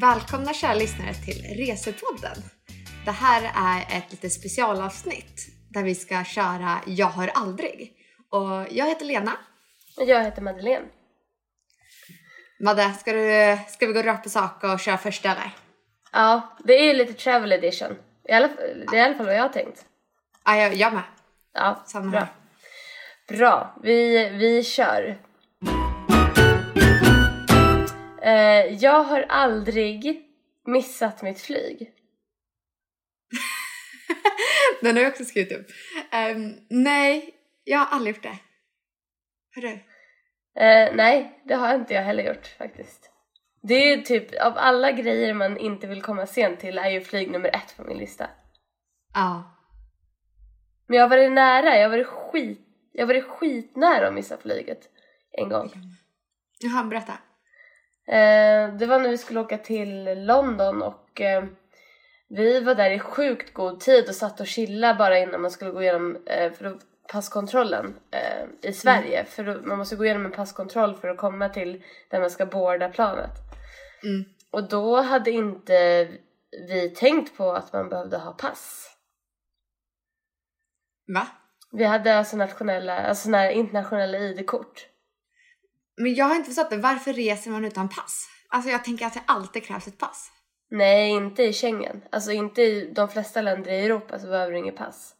Välkomna kära lyssnare till Resepodden. Det här är ett lite specialavsnitt där vi ska köra Jag har aldrig. Och jag heter Lena. Jag heter Madeleine. Madde, ska, du, ska vi gå rakt på sak och köra första eller? Ja, det är ju lite travel edition. I alla, det är i alla fall vad jag har tänkt. Ja, jag, jag med. Ja, Samma bra. här. Bra, vi, vi kör. Eh, jag har aldrig missat mitt flyg. Den har jag också skrivit upp. Ehm, nej, jag har aldrig gjort det. Har du? Eh, nej, det har inte jag heller gjort faktiskt. Det är ju typ, av alla grejer man inte vill komma sent till är ju flyg nummer ett på min lista. Ja. Men jag har varit nära, jag har varit skit, jag har varit skitnära att missa flyget en gång. Jaha, berätta. Eh, det var när vi skulle åka till London och eh, vi var där i sjukt god tid och satt och chillade bara innan man skulle gå igenom eh, för passkontrollen i Sverige. För att, man måste gå igenom en passkontroll för att komma till där man ska boarda planet. Mm. Och då hade inte vi tänkt på att man behövde ha pass. Va? Vi hade alltså nationella, alltså såna internationella ID-kort. Men jag har inte förstått det. Varför reser man utan pass? Alltså jag tänker att det alltid krävs ett pass. Nej, inte i Schengen. Alltså inte i de flesta länder i Europa så behöver du inget pass.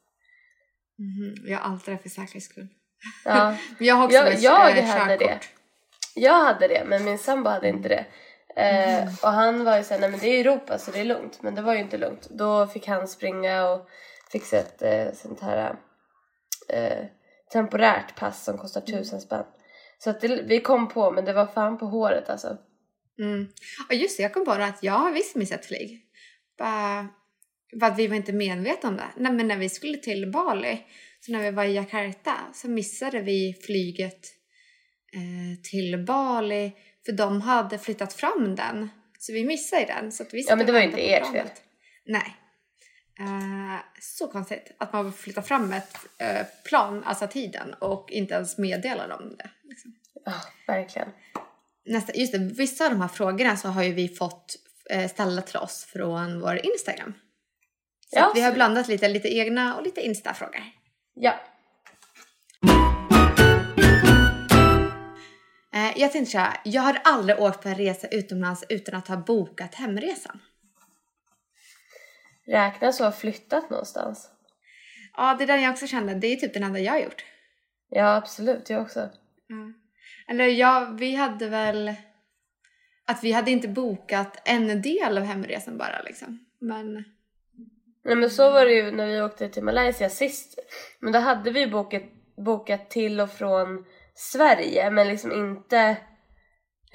Mhm, Jag har alltid det för säkerhets skull. Ja, Men jag har också jag, jag eh, hade det. Jag hade det, men min sambo hade inte det. Eh, Mm. och han var ju såhär, nej men det är Europa så det är lugnt. Men det var ju inte lugnt. Då fick han springa och fixa ett eh, sånt här eh, temporärt pass som kostar Mm. tusen spänn. Så att det, vi kom på, men det var fan på håret alltså. Mm. Och just det, jag kom på att jag har visst missat flyg. Bara för att vi var inte medvetna om det. Nej, men när vi skulle till Bali, så när vi var i Jakarta, så missade vi flyget eh, till Bali för de hade flyttat fram den. Så vi missade den. Så att vi Ja, men det var ju inte ert fel. Nej. Eh, så konstigt att man flyttar fram ett eh, plan, alltså tiden, och inte ens meddelar dem det. Liksom. Ja, verkligen. Nästa, just det, vissa av de här frågorna så har ju vi fått eh, ställa till oss från vår Instagram. Så Ja, vi har blandat lite, lite egna och lite Insta-frågor. Ja. Eh, jag tänkte så här, jag har aldrig åkt på en resa utomlands utan att ha bokat hemresan. Räknas att ha flyttat någonstans? Ja, det är den jag också kände, det är typ den enda jag har gjort. Ja, absolut. Jag också. Eller ja, vi hade väl att vi hade inte bokat en del av hemresan bara liksom. Men Nej men så var det ju när vi åkte till Malaysia sist. Men då hade vi bokat, bokat till och från Sverige men liksom inte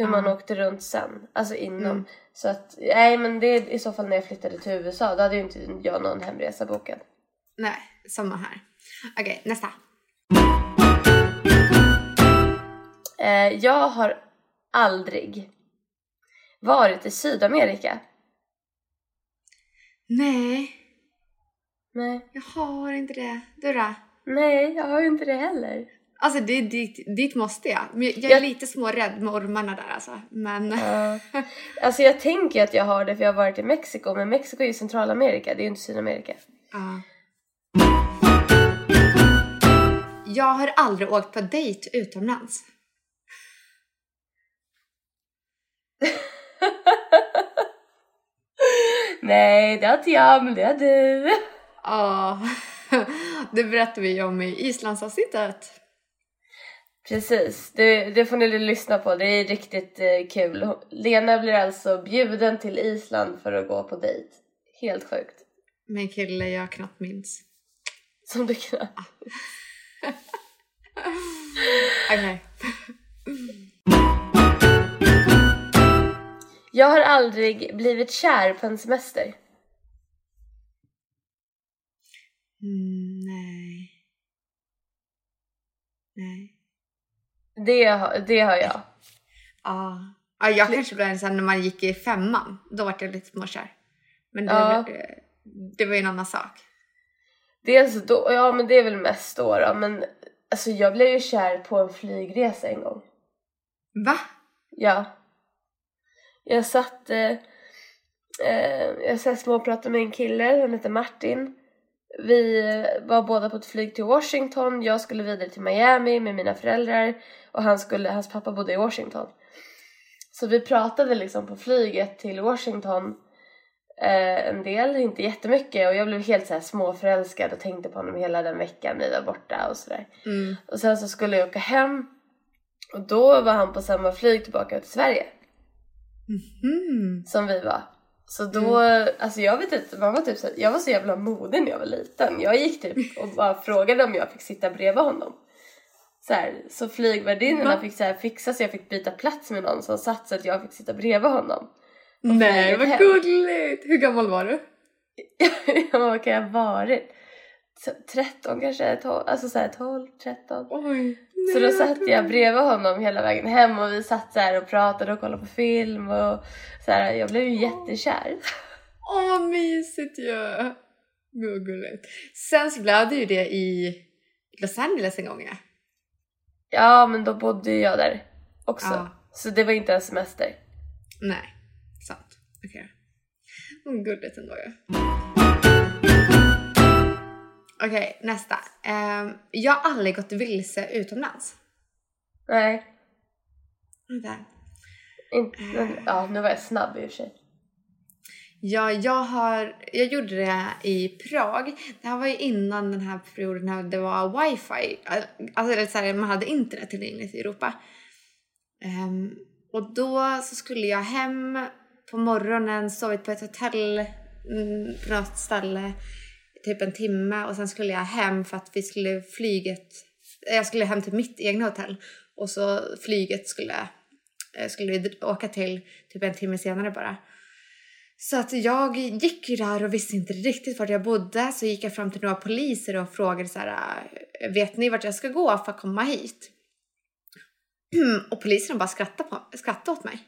hur man åkte runt sen. Alltså inom. Mm. Så att, nej men det är i så fall när jag flyttade till USA. Då hade ju inte jag någon hemresa bokad. nej, samma här. Okej, nästa. Eh, jag har aldrig varit i Sydamerika. Nej, Nej. jag har inte det. Du då? Nej, jag har ju inte det heller. Alltså det är dit, dit måste jag. Men jag, jag är Jag- lite smårädd med ormarna där alltså. Men Ja. Alltså jag tänker att jag har det för jag har varit i Mexiko. Men Mexiko är ju Centralamerika, det är ju inte Sydamerika. ja. Jag har aldrig åkt på dejt utomlands. Nej, det har inte jag, men det har du. Ja, det berättade vi om i Islandsavsnittet. Precis, det, det får ni lyssna på. Det är riktigt eh, kul. Lena blir alltså bjuden till Island för att gå på dejt. Helt sjukt. Med en kille jag knappt minns. Som du kan. Okej. Jag har aldrig blivit kär på en semester. Mm, nej. Nej. Det har, det har jag. Ja. ja jag kanske blev en sån när man gick i femman. Då var jag lite småkär. Men det, Ja. det var ju en annan sak. Dels då, ja men det är väl mest då, då men alltså jag blev ju kär på en flygresa en gång. Va? Ja. Jag satt, eh, Eh, jag här småpratade med en kille, han heter Martin. Vi var båda på ett flyg till Washington, jag skulle vidare till Miami med mina föräldrar och han skulle, hans pappa bodde i Washington. Så vi pratade liksom på flyget till Washington eh, en del, inte jättemycket och jag blev helt så här småförälskad och tänkte på honom hela den veckan vi var borta och sådär. Mm. Och sen så skulle jag åka hem och då var han på samma flyg tillbaka till Sverige Mm. som vi var. Så då, alltså jag vet inte, man var typ så, jag var så jävla modig när jag var liten. Jag gick typ och bara frågade om jag fick sitta bredvid honom. Så, här, så flygvärdinnorna fick så här fixa så jag fick byta plats med någon som satt så att jag fick sitta bredvid honom. Nej, vad hem. gulligt! Hur gammal var du? ja, vad kan jag ha varit? Så 13 kanske, 12, alltså så här 12, 13. Oj. Så då satt jag bredvid honom hela vägen hem och vi satt så här och pratade och kollade på film och så här, jag blev ju jättekär. Åh, vad mysigt ju! Gud, gulligt. Sen så blev det ju det i Los Angeles en gång ja. Ja, men då bodde jag där också. Ja. Så det var inte en semester. Nej, sant. Okej. Okay. Gulligt ändå ju. Okej, nästa. Ehm, jag har aldrig gått vilse utomlands. Nej, Vänta. inte, men, ja nu var jag snabb i och för sig. Ja, jag har, jag gjorde det i Prag. Det här var ju innan den här perioden när det var wifi. Alltså så här, man hade internet tillgängligt i Europa. Um, och då så skulle jag hem på morgonen, sovit på ett hotell mm, på något ställe typ en timme och sen skulle jag hem för att vi skulle flyget, jag skulle hem till mitt egna hotell och så flyget skulle, eh, skulle vi åka till typ en timme senare bara. Så att jag gick ju där och visste inte riktigt vart jag bodde så gick jag fram till några poliser och frågade så här, "Eh, vet ni vart jag ska gå för att komma hit? Och poliserna bara skrattade, på, skrattade åt mig.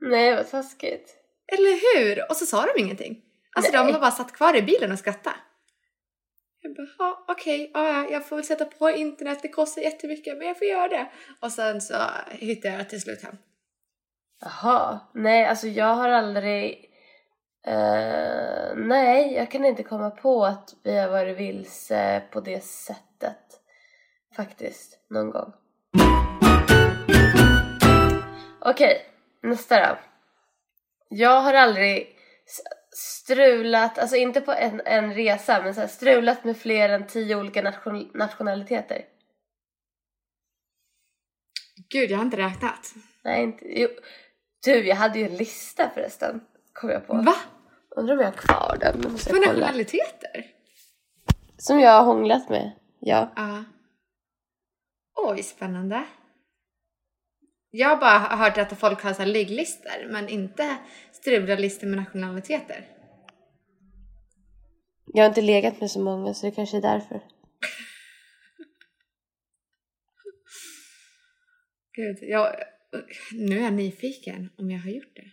Nej, vad taskigt. Eller hur? Och så sa de ingenting. Alltså Nej. de var bara satt kvar i bilen och skrattade. Jag bara, ja okej, ja, ja, jag får väl sätta på internet, det kostar jättemycket men jag får göra det. Och sen så hittade jag till slut hem. Jaha, nej alltså jag har aldrig... eh, nej, jag kan inte komma på att vi har varit vilse på det sättet. Faktiskt, någon gång. Okej, nästa då. Jag har aldrig strulat, alltså inte på en, en resa, men så här, strulat med fler än tio olika nation, nationaliteter. Gud, jag har inte räknat. Nej, inte... Jo. Du, jag hade ju en lista förresten, kom jag på. Va? Undrar om jag har kvar den, måste För jag nationaliteter? Som jag har hånglat med, ja. Ja. Oj, spännande. Jag har bara hört att folk har så här ligglistor men inte strularlistor med nationaliteter. Jag har inte legat med så många så det kanske är därför. Gud, jag, nu är jag nyfiken om jag har gjort det.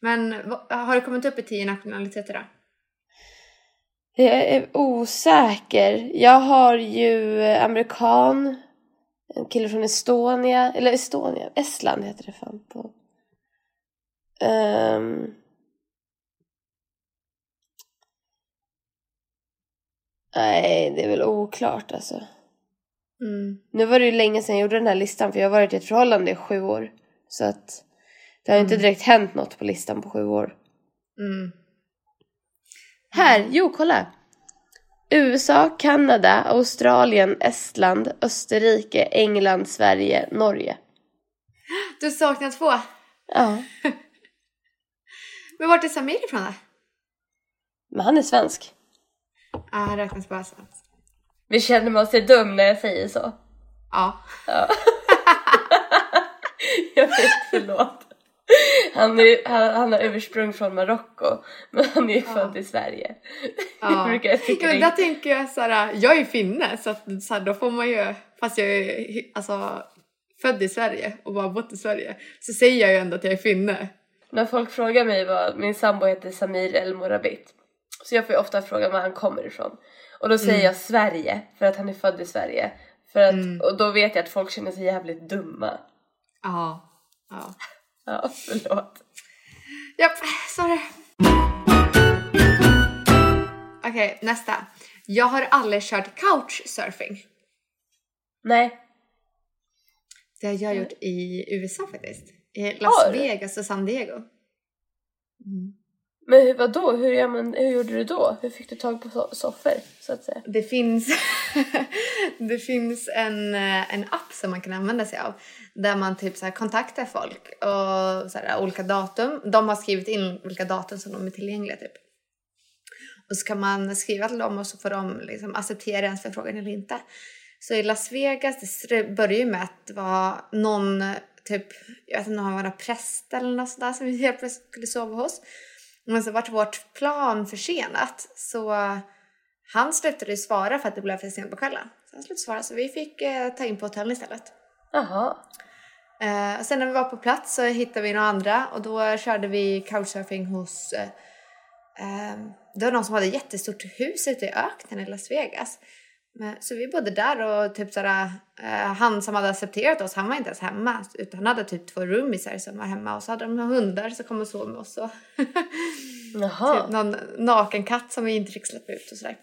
Men har det kommit upp i tio nationaliteter då? Jag är osäker. Jag har ju eh, amerikan, en kille från Estonia, eller Estonia, Estland heter det fan på. Ehm. nej, det är väl oklart alltså. Mm. Nu var det ju länge sedan jag gjorde den här listan för jag har varit i ett förhållande i sju år. Så att det har inte Mm. direkt hänt något på listan på sju år. Mm. Här, jo kolla! USA, Kanada, Australien, Estland, Österrike, England, Sverige, Norge. Du saknar två. Ja, Men vart är Samir ifrån då? men han är svensk. Ja, han räknas bara så. Vi känner man sig dum när jag säger så. Ja. Ja. jag vet, förlåt. Han, är, han, han har ursprung från Marocko, men han är ju född i Sverige. Ja. Det brukar jag tycka Ja, men är- där tänker jag så här, jag är finne så, att, så här, då får man ju, fast jag är alltså, född i Sverige och bara bott i Sverige, så säger jag ju ändå att jag är finne. När folk frågar mig vad, min sambo heter Samir El Morabit. Så jag får ju ofta fråga var han kommer ifrån. Och då säger Mm. jag Sverige, för att han är född i Sverige. För att, Mm. Och då vet jag att folk känner sig jävligt dumma. Ja. ja. Ja, förlåt. Japp, sorry. Okej, nästa. Jag har aldrig kört couchsurfing. Nej. Det har jag gjort i USA faktiskt. I Las Har? Vegas och San Diego. Mm. Men hur, vadå? Hur, ja, men, hur gjorde du då? Hur fick du tag på so- soffor, så att säga? Det finns, det finns en, eh, en app som man kan använda sig av där man typ så här kontaktar folk och så här, olika datum. De har skrivit in vilka datum som de är tillgängliga typ. Och så kan man skriva till dem och så får de liksom acceptera ens förfrågan eller inte. Så i Las Vegas, det började ju med att det var någon typ, jag vet inte om det var någon präst eller något sånt där som vi helt plötsligt skulle sova hos. Men så vart vårt plan försenat så han slutade svara för att det blev för sent på kvällen. Så han slutade svara så vi fick eh, ta in på hotell istället. Jaha. Eh, och sen när vi var på plats så hittade vi några andra och då körde vi couchsurfing hos eh, eh, det var någon som hade ett jättestort hus ute i öknen i Las Vegas. Men, så vi bodde där och typ sådär, eh, han som hade accepterat oss, han var inte ens hemma. Utan han hade typ två roomisar som var hemma och så hade de hundar som kom och sov med oss. Och typ någon naken katt som vi inte fick släppa ut och sådär.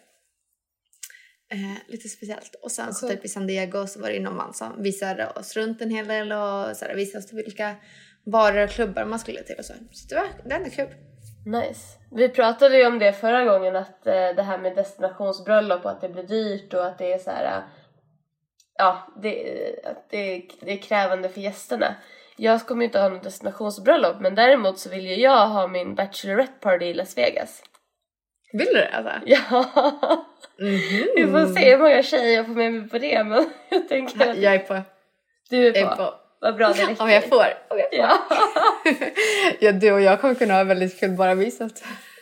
Eh, lite speciellt. Och sen så typ i San Diego så var det någon man som visade oss runt en hel del och sådär, visade oss till vilka barer och klubbar man skulle till och så. Så det var, det var kul. Nice. Vi pratade ju om det förra gången att eh, det här med destinationsbröllop och att det blir dyrt och att det är så här. eh, ja, det, att det, är- det är krävande för gästerna. Jag kommer ju inte ha något destinationsbröllop men däremot så vill ju jag ha min bachelorette party i Las Vegas. Vill du det alltså? Ja, Mhm. vi får se hur många tjejer jag får med mig på det men jag tänker att Jag är på. du är Jag på. är på. Vad bra det räcker. Om jag får. Om jag får. Ja, ja, du och jag kommer kunna ha väldigt kul bara vi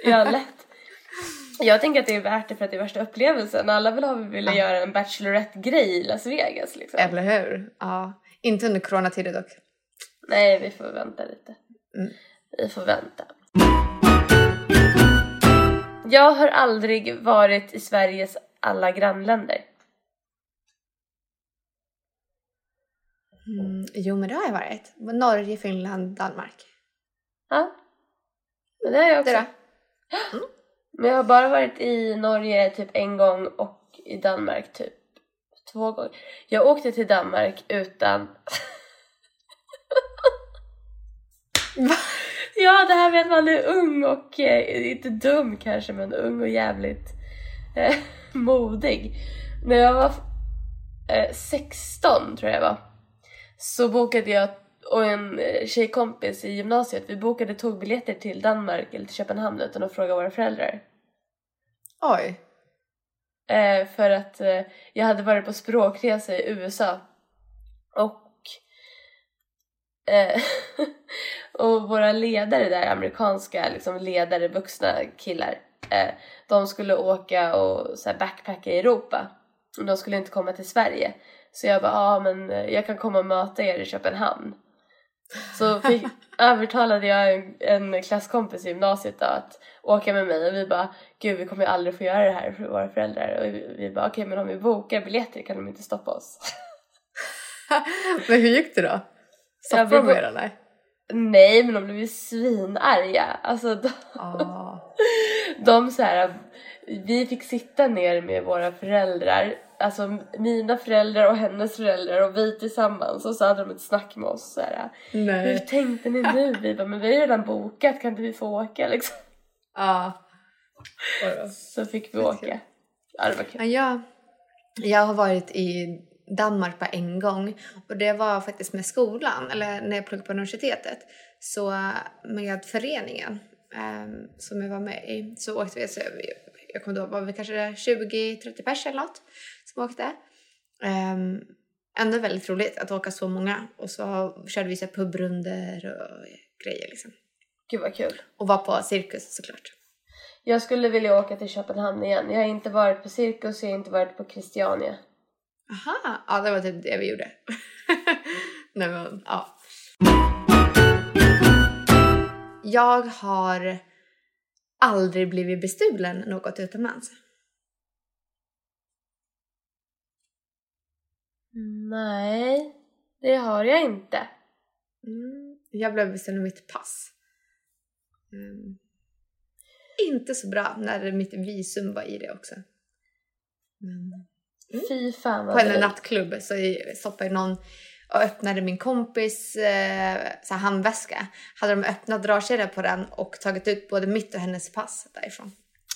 ja, lätt. Jag tänker att det är värt det för att det är värsta upplevelsen. Alla vill ha vilja Ja. göra en bachelorette-grej i Las Vegas liksom. Eller hur? Ja. Inte under coronatider dock. Nej, vi får vänta lite. Mm. Vi får vänta. Jag har aldrig varit i Sveriges alla grannländer. Mm, jo, men det har jag varit. Norge, Finland, Danmark. Ja, men det har jag också. Det då? Men jag har bara varit i Norge typ en gång och i Danmark typ två gånger. Jag åkte till Danmark utan... Ja, det här med att man är ung och, eh, inte dum kanske, men ung och jävligt eh, modig. När jag var eh, 16 tror jag jag var, så bokade jag och en eh, tjejkompis i gymnasiet, vi bokade tågbiljetter till Danmark eller till Köpenhamn utan att fråga våra föräldrar. Oj. Eh, för att eh, jag hade varit på språkresa i USA och eh, och våra ledare där, amerikanska liksom ledare, vuxna killar, eh, de skulle åka och så här, backpacka i Europa. Och de skulle inte komma till Sverige. Så jag bara, ja ah, men eh, jag kan komma och möta er i Köpenhamn. Så fick, övertalade jag en, en klasskompis i gymnasiet då att åka med mig och vi bara, gud vi kommer ju aldrig få göra det här för våra föräldrar. Och vi, vi bara, okej men om vi bokar biljetter kan de inte stoppa oss. men hur gick det då? Stoppade de er eller? Nej men de blev ju svinarga. Alltså de, Ja. de så här, vi fick sitta ner med våra föräldrar, alltså mina föräldrar och hennes föräldrar och vi tillsammans och så hade de ett snack med oss så här. Hur Nej. tänkte ni nu? Vi bara, men vi har ju redan bokat, kan inte vi få åka liksom? Ja. Då. Så fick vi åka. Ja det var kul. Ja, jag, jag har varit i Danmark bara en gång och det var faktiskt med skolan, eller när jag pluggade på universitetet. Så med föreningen ehm, som jag var med i så åkte vi, så vi jag kommer ihåg, var vi kanske 20-30 pers eller något som åkte. Um, ändå väldigt roligt att åka så många och så körde vi så pubrunder och grejer liksom. Gud vad kul. Och var på cirkus såklart. Jag skulle vilja åka till Köpenhamn igen. Jag har inte varit på cirkus, jag har inte varit på Christiania. Aha, ja det var typ det vi gjorde. Nej men, ja. Jag har aldrig blivit bestulen något utomlands. Nej, det har jag inte. Mm. Jag blev bestulen mitt pass. Mm. Inte så bra när mitt visum var i det också. Men Fy fan vad på en nattklubb så stoppade någon och öppnade min kompis eh, så handväska. Hade de öppnat dragkedjan på den och tagit ut både mitt och hennes pass därifrån.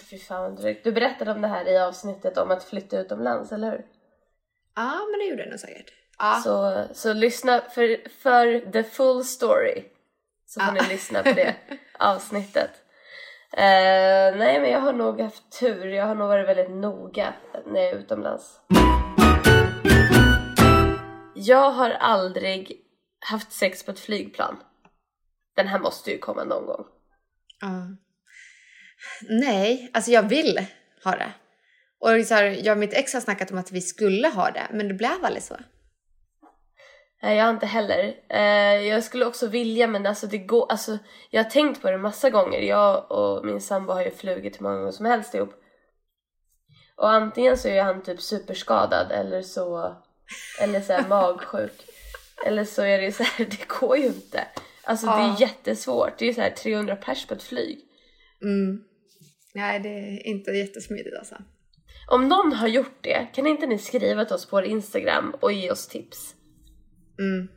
Fy fan vad drygt. Du berättade om det här i avsnittet om att flytta utomlands, eller hur? Ja, men det gjorde den nog säkert. Ja. Så, så lyssna för, för the full story. Så får Ja. ni lyssna på det avsnittet. Eh, nej men jag har nog haft tur. Jag har nog varit väldigt noga när jag är utomlands. Jag har aldrig haft sex på ett flygplan. Den här måste ju komma någon gång. Ja. Nej, alltså jag vill ha det. Och så här, jag och mitt ex har snackat om att vi skulle ha det, men det blev aldrig så. Nej, jag har inte heller. Eh, jag skulle också vilja men alltså det går, alltså jag har tänkt på det massa gånger. Jag och min sambo har ju flugit hur många gånger som helst ihop. Och antingen så är han typ superskadad eller så, eller så här magsjuk. Eller så är det så här, det går ju inte. Alltså det Ja. är jättesvårt. Det är ju så här 300 pers på ett flyg. Mm. Nej, det är inte jättesmidigt alltså. Om någon har gjort det, kan inte ni skriva till oss på vår Instagram och ge oss tips? Mm.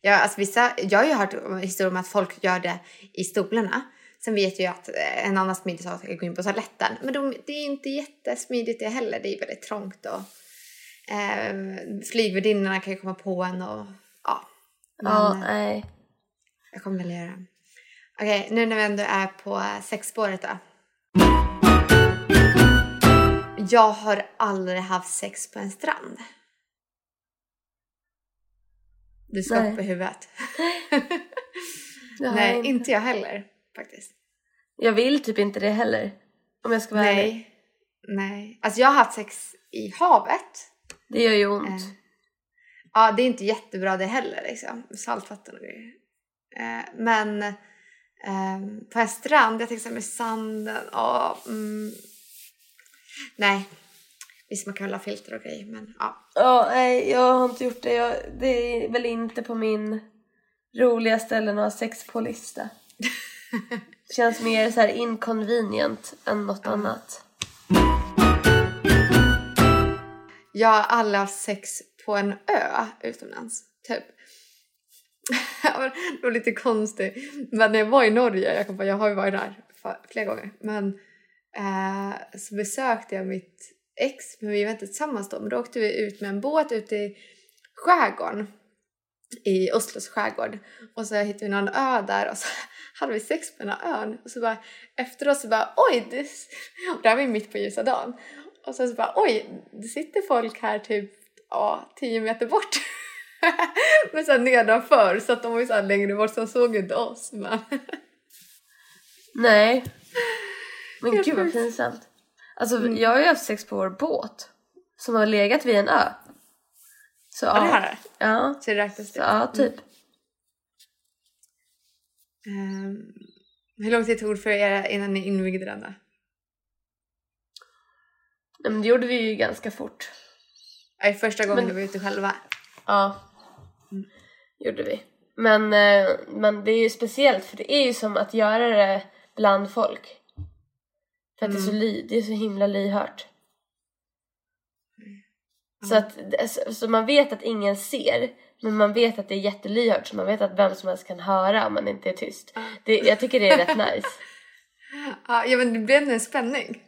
Ja, alltså vissa, jag har ju hört historier om att folk gör det i stolarna. Sen vet jag ju att eh, en annan smidig sak är att gå in på toaletten. Men de, det är inte jättesmidigt det heller. Det är väldigt trångt och eh, flygvärdinnorna kan ju komma på en och ja. Men, Ja, eh, nej. Jag kommer väl göra. Okej, nu när vi ändå är på sexspåret då. Jag har aldrig haft sex på en strand. Du ska Nej. upp i huvudet. Nej, jag inte jag heller faktiskt. Jag vill typ inte det heller. Om jag ska vara ärlig. Nej. Nej. Alltså jag har haft sex i havet. Det gör ju ont. Eh, Ja, det är inte jättebra det heller liksom. Saltvatten och grejer. Eh, men eh, på en strand, jag tänker så här med sanden. Ja, mm, nej. Visst man kan ha filter och grejer men ja. Ja, nej, jag har inte gjort det. Jag, det är väl inte på min roliga ställen att ha sex på lista. Känns mer så här inconvenient än något annat. Jag har haft sex på en ö utomlands. Typ. Det var lite konstigt. Men när jag var i Norge, jag, kom på, jag har ju varit där flera gånger. Men eh, så besökte jag mitt ex, men vi var inte tillsammans då. Men då åkte vi ut med en båt ut i skärgården. I Oslos skärgård. Och så hittade vi någon ö där och så hade vi sex på den här ön. Och så bara efteråt så bara oj, det, och där var vi mitt på ljusa dagen. Och sen så bara oj, det sitter folk här typ ja, tio meter bort. men så nedanför så att de var ju så här längre bort så de såg ju inte oss. Men Nej. Men gud vad pinsamt. Alltså Mm. jag har ju haft sex på vår båt. Som har legat vid en ö. Så ja, det ja. här Ja, så det räknas så, det. ja typ. Ehm, hur lång tid tog det för er innan ni invigde den då? Nej, men det gjorde vi ju ganska fort. Nej, första gången Men- vi var ute själva. Ja, gjorde vi. Men, eh, men det är ju speciellt för det är ju som att göra det bland folk. För att det, är så ly, det är så himla lyhört. Så, att, så- så man vet att ingen ser, men man vet att det är jättelyhört så man vet att vem som helst kan höra om man inte är tyst. Det, jag tycker det är rätt nice. Ja, men det blev en spänning.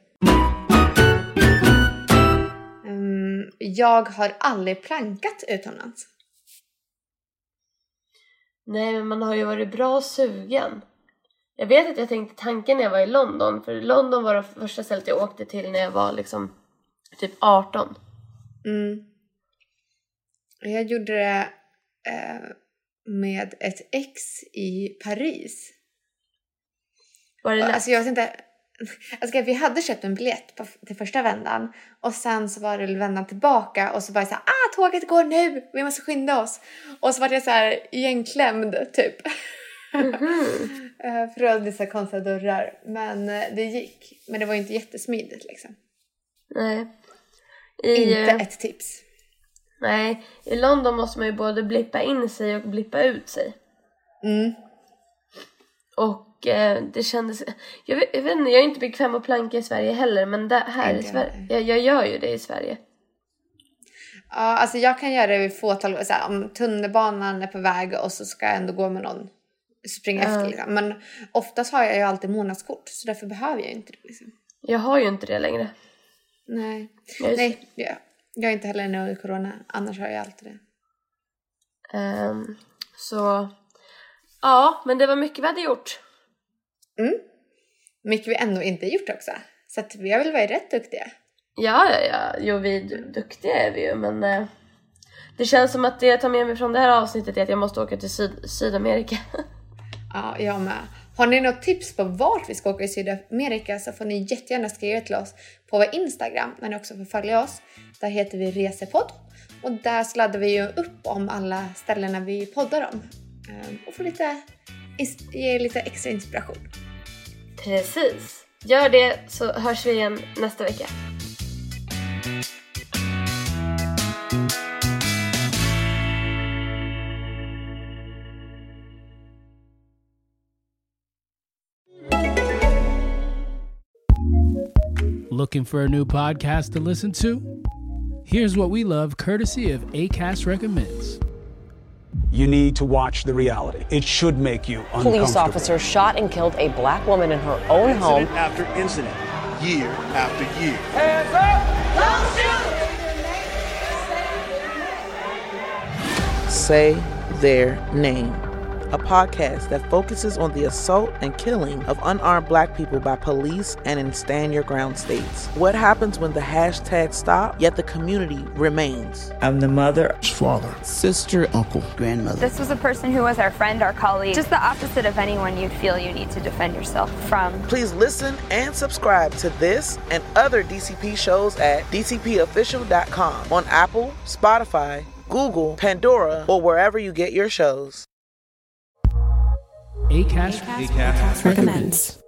Ehm, jag har aldrig plankat utomlands. Nej, men man har ju varit bra sugen. Jag vet att jag tänkte tanken när jag var i London, för London var det första stället jag åkte till när jag var liksom typ 18. Mm. Jag gjorde det eh, med ett ex i Paris. Var det lätt? Alltså jag vet inte. Alltså vi hade köpt en biljett på, till första vändan och sen så var det vändan tillbaka och så bara så här, ah tåget går nu, vi måste skynda oss. Och så var jag så här igenklämd typ. Mhm. Eh, För så här konstiga dörrar. Men eh, det gick. Men det var ju inte jättesmidigt liksom. Nej. I, Inte eh, ett tips. nej, i London måste man ju både blippa in sig och blippa ut sig. Mm. Och eh, det kändes... Jag vet, jag vet inte, jag är inte bekväm att planka i Sverige heller men det, här i Sverige, jag, jag gör ju det i Sverige. Ja, alltså jag kan göra det vid fåtal, så här, om tunnelbanan är på väg och så ska jag ändå gå med någon, springa efter liksom. Men oftast har jag ju alltid månadskort så därför behöver jag inte det liksom. Jag har ju inte det längre. Nej, Jag nej, jag, jag är inte heller nu i corona, annars har jag alltid det. Ehm, så... Ja, men det var mycket vi hade gjort. Mycket vi ändå inte gjort också. Så att vi har väl varit rätt duktiga. Ja, ja, ja. Jo, vi är du- duktiga är vi ju, men... Eh, det känns som att det jag tar med mig från det här avsnittet är att jag måste åka till Syd- Sydamerika. Ja, jag med. Har ni något tips på vart vi ska åka i Sydamerika så får ni jättegärna skriva till oss på vår Instagram där ni också får följa oss. Där heter vi Resepodd och där sladdar vi ju upp om alla ställena vi poddar om ehm, och får lite, ge er lite extra inspiration. Precis. Gör det så hörs vi igen nästa vecka. Looking for a new podcast to listen to? Here's what we love courtesy of ACAST Recommends. You need to watch the reality. It should make you uncomfortable. Police officer shot and killed a black woman in her own home. Incident after incident, year after year. Say Their Name, a podcast that focuses on the assault and killing of unarmed black people by police and in stand your ground states. What happens when the hashtag stop, yet the community remains? I'm the mother, Father. sister, uncle, grandmother. This was a person who was our friend, our colleague, just the opposite of anyone you'd feel you need to defend yourself from. Please listen and subscribe to this and other DCP shows at dcpofficial.com on Apple, Spotify, Google, Pandora, or wherever you get your shows. ACAST, Acast. Acast. Recommends.